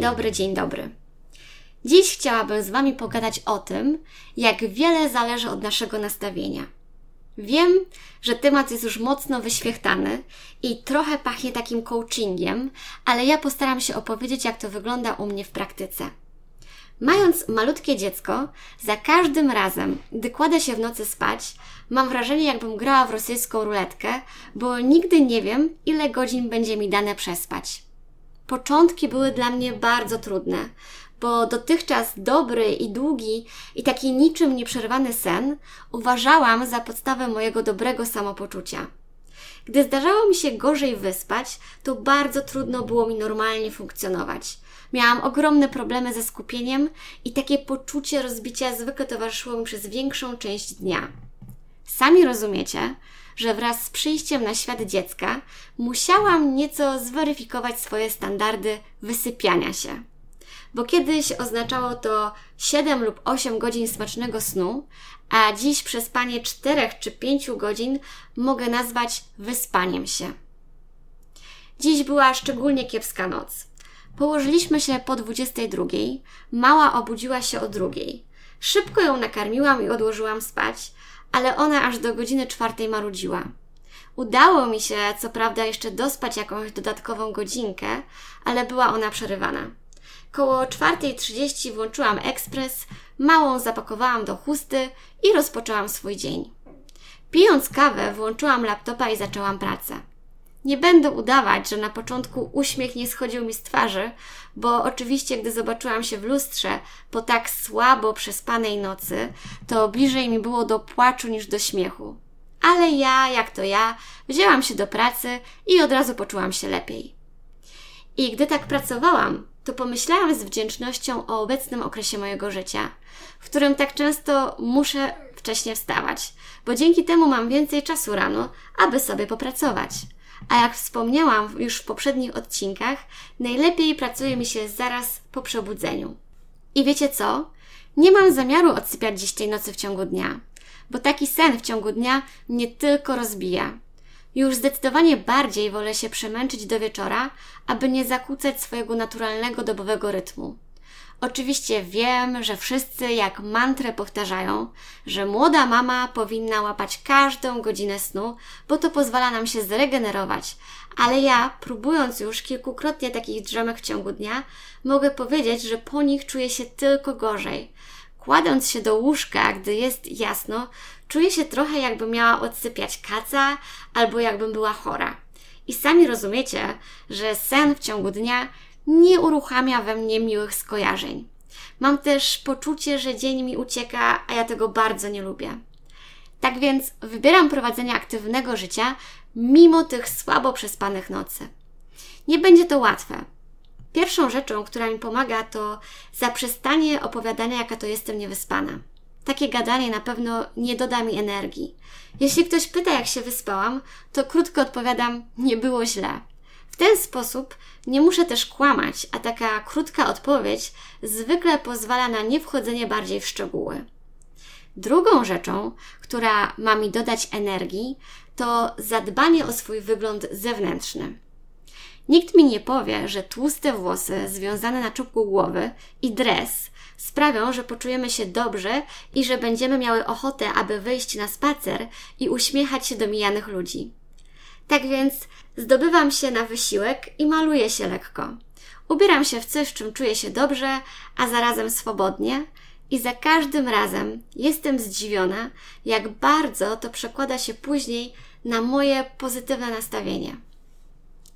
dobry, dzień dobry. Dziś chciałabym z Wami pogadać o tym, jak wiele zależy od naszego nastawienia. Wiem, że temat jest już mocno wyświechtany i trochę pachnie takim coachingiem, ale ja postaram się opowiedzieć, jak to wygląda u mnie w praktyce. Mając malutkie dziecko, za każdym razem, gdy kładę się w nocy spać, mam wrażenie, jakbym grała w rosyjską ruletkę, bo nigdy nie wiem, ile godzin będzie mi dane przespać. Początki były dla mnie bardzo trudne, bo dotychczas dobry i długi i taki niczym nieprzerwany sen uważałam za podstawę mojego dobrego samopoczucia. Gdy zdarzało mi się gorzej wyspać, to bardzo trudno było mi normalnie funkcjonować. Miałam ogromne problemy ze skupieniem i takie poczucie rozbicia zwykle towarzyszyło mi przez większą część dnia. Sami rozumiecie, że wraz z przyjściem na świat dziecka musiałam nieco zweryfikować swoje standardy wysypiania się. Bo kiedyś oznaczało to 7 lub 8 godzin smacznego snu, a dziś przespanie 4 czy 5 godzin mogę nazwać wyspaniem się. Dziś była szczególnie kiepska noc. Położyliśmy się po 22. Mała obudziła się o drugiej. Szybko ją nakarmiłam i odłożyłam spać, ale ona aż do godziny czwartej marudziła. Udało mi się, co prawda, jeszcze dospać jakąś dodatkową godzinkę, ale była ona przerywana. Koło 4.30 włączyłam ekspres, małą zapakowałam do chusty i rozpoczęłam swój dzień. Pijąc kawę, włączyłam laptopa i zaczęłam pracę. Nie będę udawać, że na początku uśmiech nie schodził mi z twarzy, bo oczywiście, gdy zobaczyłam się w lustrze po tak słabo przespanej nocy, to bliżej mi było do płaczu niż do śmiechu. Ale ja, jak to ja, wzięłam się do pracy i od razu poczułam się lepiej. I gdy tak pracowałam, to pomyślałam z wdzięcznością o obecnym okresie mojego życia, w którym tak często muszę wcześnie wstawać, bo dzięki temu mam więcej czasu rano, aby sobie popracować. A jak wspomniałam już w poprzednich odcinkach, najlepiej pracuje mi się zaraz po przebudzeniu. I wiecie co? Nie mam zamiaru odsypiać dziś tej nocy w ciągu dnia, bo taki sen w ciągu dnia mnie tylko rozbija. Już zdecydowanie bardziej wolę się przemęczyć do wieczora, aby nie zakłócać swojego naturalnego dobowego rytmu. Oczywiście wiem, że wszyscy jak mantrę powtarzają, że młoda mama powinna łapać każdą godzinę snu, bo to pozwala nam się zregenerować. Ale ja, próbując już kilkukrotnie takich drzemek w ciągu dnia, mogę powiedzieć, że po nich czuję się tylko gorzej. Kładąc się do łóżka, gdy jest jasno, czuję się trochę jakbym miała odsypiać kaca albo jakbym była chora. I sami rozumiecie, że sen w ciągu dnia nie uruchamia we mnie miłych skojarzeń. Mam też poczucie, że dzień mi ucieka, a ja tego bardzo nie lubię. Tak więc wybieram prowadzenie aktywnego życia mimo tych słabo przespanych nocy. Nie będzie to łatwe. Pierwszą rzeczą, która mi pomaga, to zaprzestanie opowiadania, jaka to jestem niewyspana. Takie gadanie na pewno nie doda mi energii. Jeśli ktoś pyta, jak się wyspałam, to krótko odpowiadam: nie było źle. W ten sposób nie muszę też kłamać, a taka krótka odpowiedź zwykle pozwala na niewchodzenie bardziej w szczegóły. Drugą rzeczą, która ma mi dodać energii, to zadbanie o swój wygląd zewnętrzny. Nikt mi nie powie, że tłuste włosy związane na czubku głowy i dres sprawią, że poczujemy się dobrze i że będziemy miały ochotę, aby wyjść na spacer i uśmiechać się do mijanych ludzi. Tak więc zdobywam się na wysiłek i maluję się lekko. Ubieram się w coś, w czym czuję się dobrze, a zarazem swobodnie, i za każdym razem jestem zdziwiona, jak bardzo to przekłada się później na moje pozytywne nastawienie.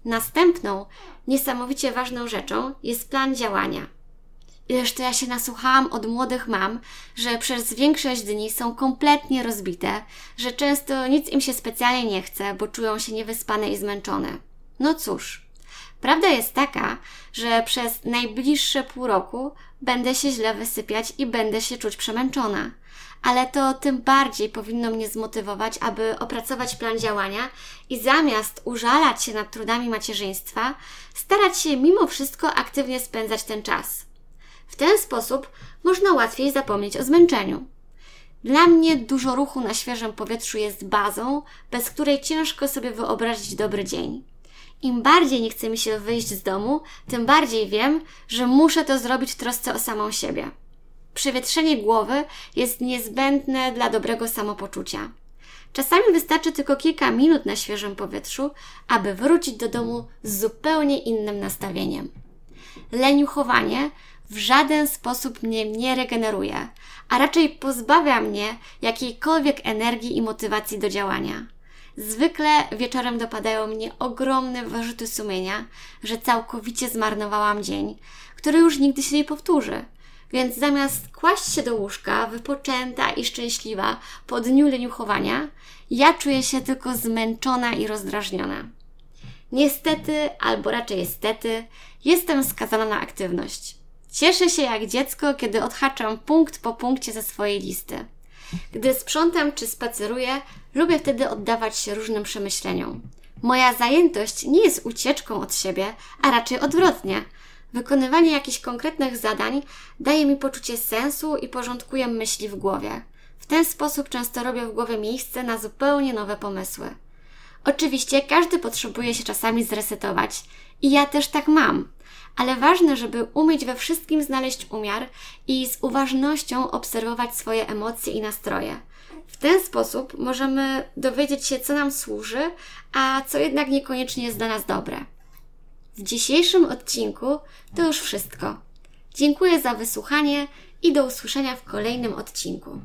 Następną, niesamowicie ważną rzeczą jest plan działania. Ileż to ja się nasłuchałam od młodych mam, że przez większość dni są kompletnie rozbite, że często nic im się specjalnie nie chce, bo czują się niewyspane i zmęczone. No cóż, prawda jest taka, że przez najbliższe pół roku będę się źle wysypiać i będę się czuć przemęczona. Ale to tym bardziej powinno mnie zmotywować, aby opracować plan działania i zamiast użalać się nad trudami macierzyństwa, starać się mimo wszystko aktywnie spędzać ten czas. W ten sposób można łatwiej zapomnieć o zmęczeniu. Dla mnie dużo ruchu na świeżym powietrzu jest bazą, bez której ciężko sobie wyobrazić dobry dzień. Im bardziej nie chce mi się wyjść z domu, tym bardziej wiem, że muszę to zrobić w trosce o samą siebie. Przewietrzenie głowy jest niezbędne dla dobrego samopoczucia. Czasami wystarczy tylko kilka minut na świeżym powietrzu, aby wrócić do domu z zupełnie innym nastawieniem. Leniuchowanie w żaden sposób mnie nie regeneruje, a raczej pozbawia mnie jakiejkolwiek energii i motywacji do działania. Zwykle wieczorem dopadają mnie ogromne wyrzuty sumienia, że całkowicie zmarnowałam dzień, który już nigdy się nie powtórzy. Więc zamiast kłaść się do łóżka, wypoczęta i szczęśliwa po dniu leniuchowania, ja czuję się tylko zmęczona i rozdrażniona. Niestety, albo raczej niestety, jestem skazana na aktywność. Cieszę się jak dziecko, kiedy odhaczam punkt po punkcie ze swojej listy. Gdy sprzątam czy spaceruję, lubię wtedy oddawać się różnym przemyśleniom. Moja zajętość nie jest ucieczką od siebie, a raczej odwrotnie. Wykonywanie jakichś konkretnych zadań daje mi poczucie sensu i porządkuje myśli w głowie. W ten sposób często robię w głowie miejsce na zupełnie nowe pomysły. Oczywiście każdy potrzebuje się czasami zresetować i ja też tak mam ale ważne, żeby umieć we wszystkim znaleźć umiar i z uważnością obserwować swoje emocje i nastroje. W ten sposób możemy dowiedzieć się, co nam służy, a co jednak niekoniecznie jest dla nas dobre. W dzisiejszym odcinku to już wszystko. Dziękuję za wysłuchanie i do usłyszenia w kolejnym odcinku.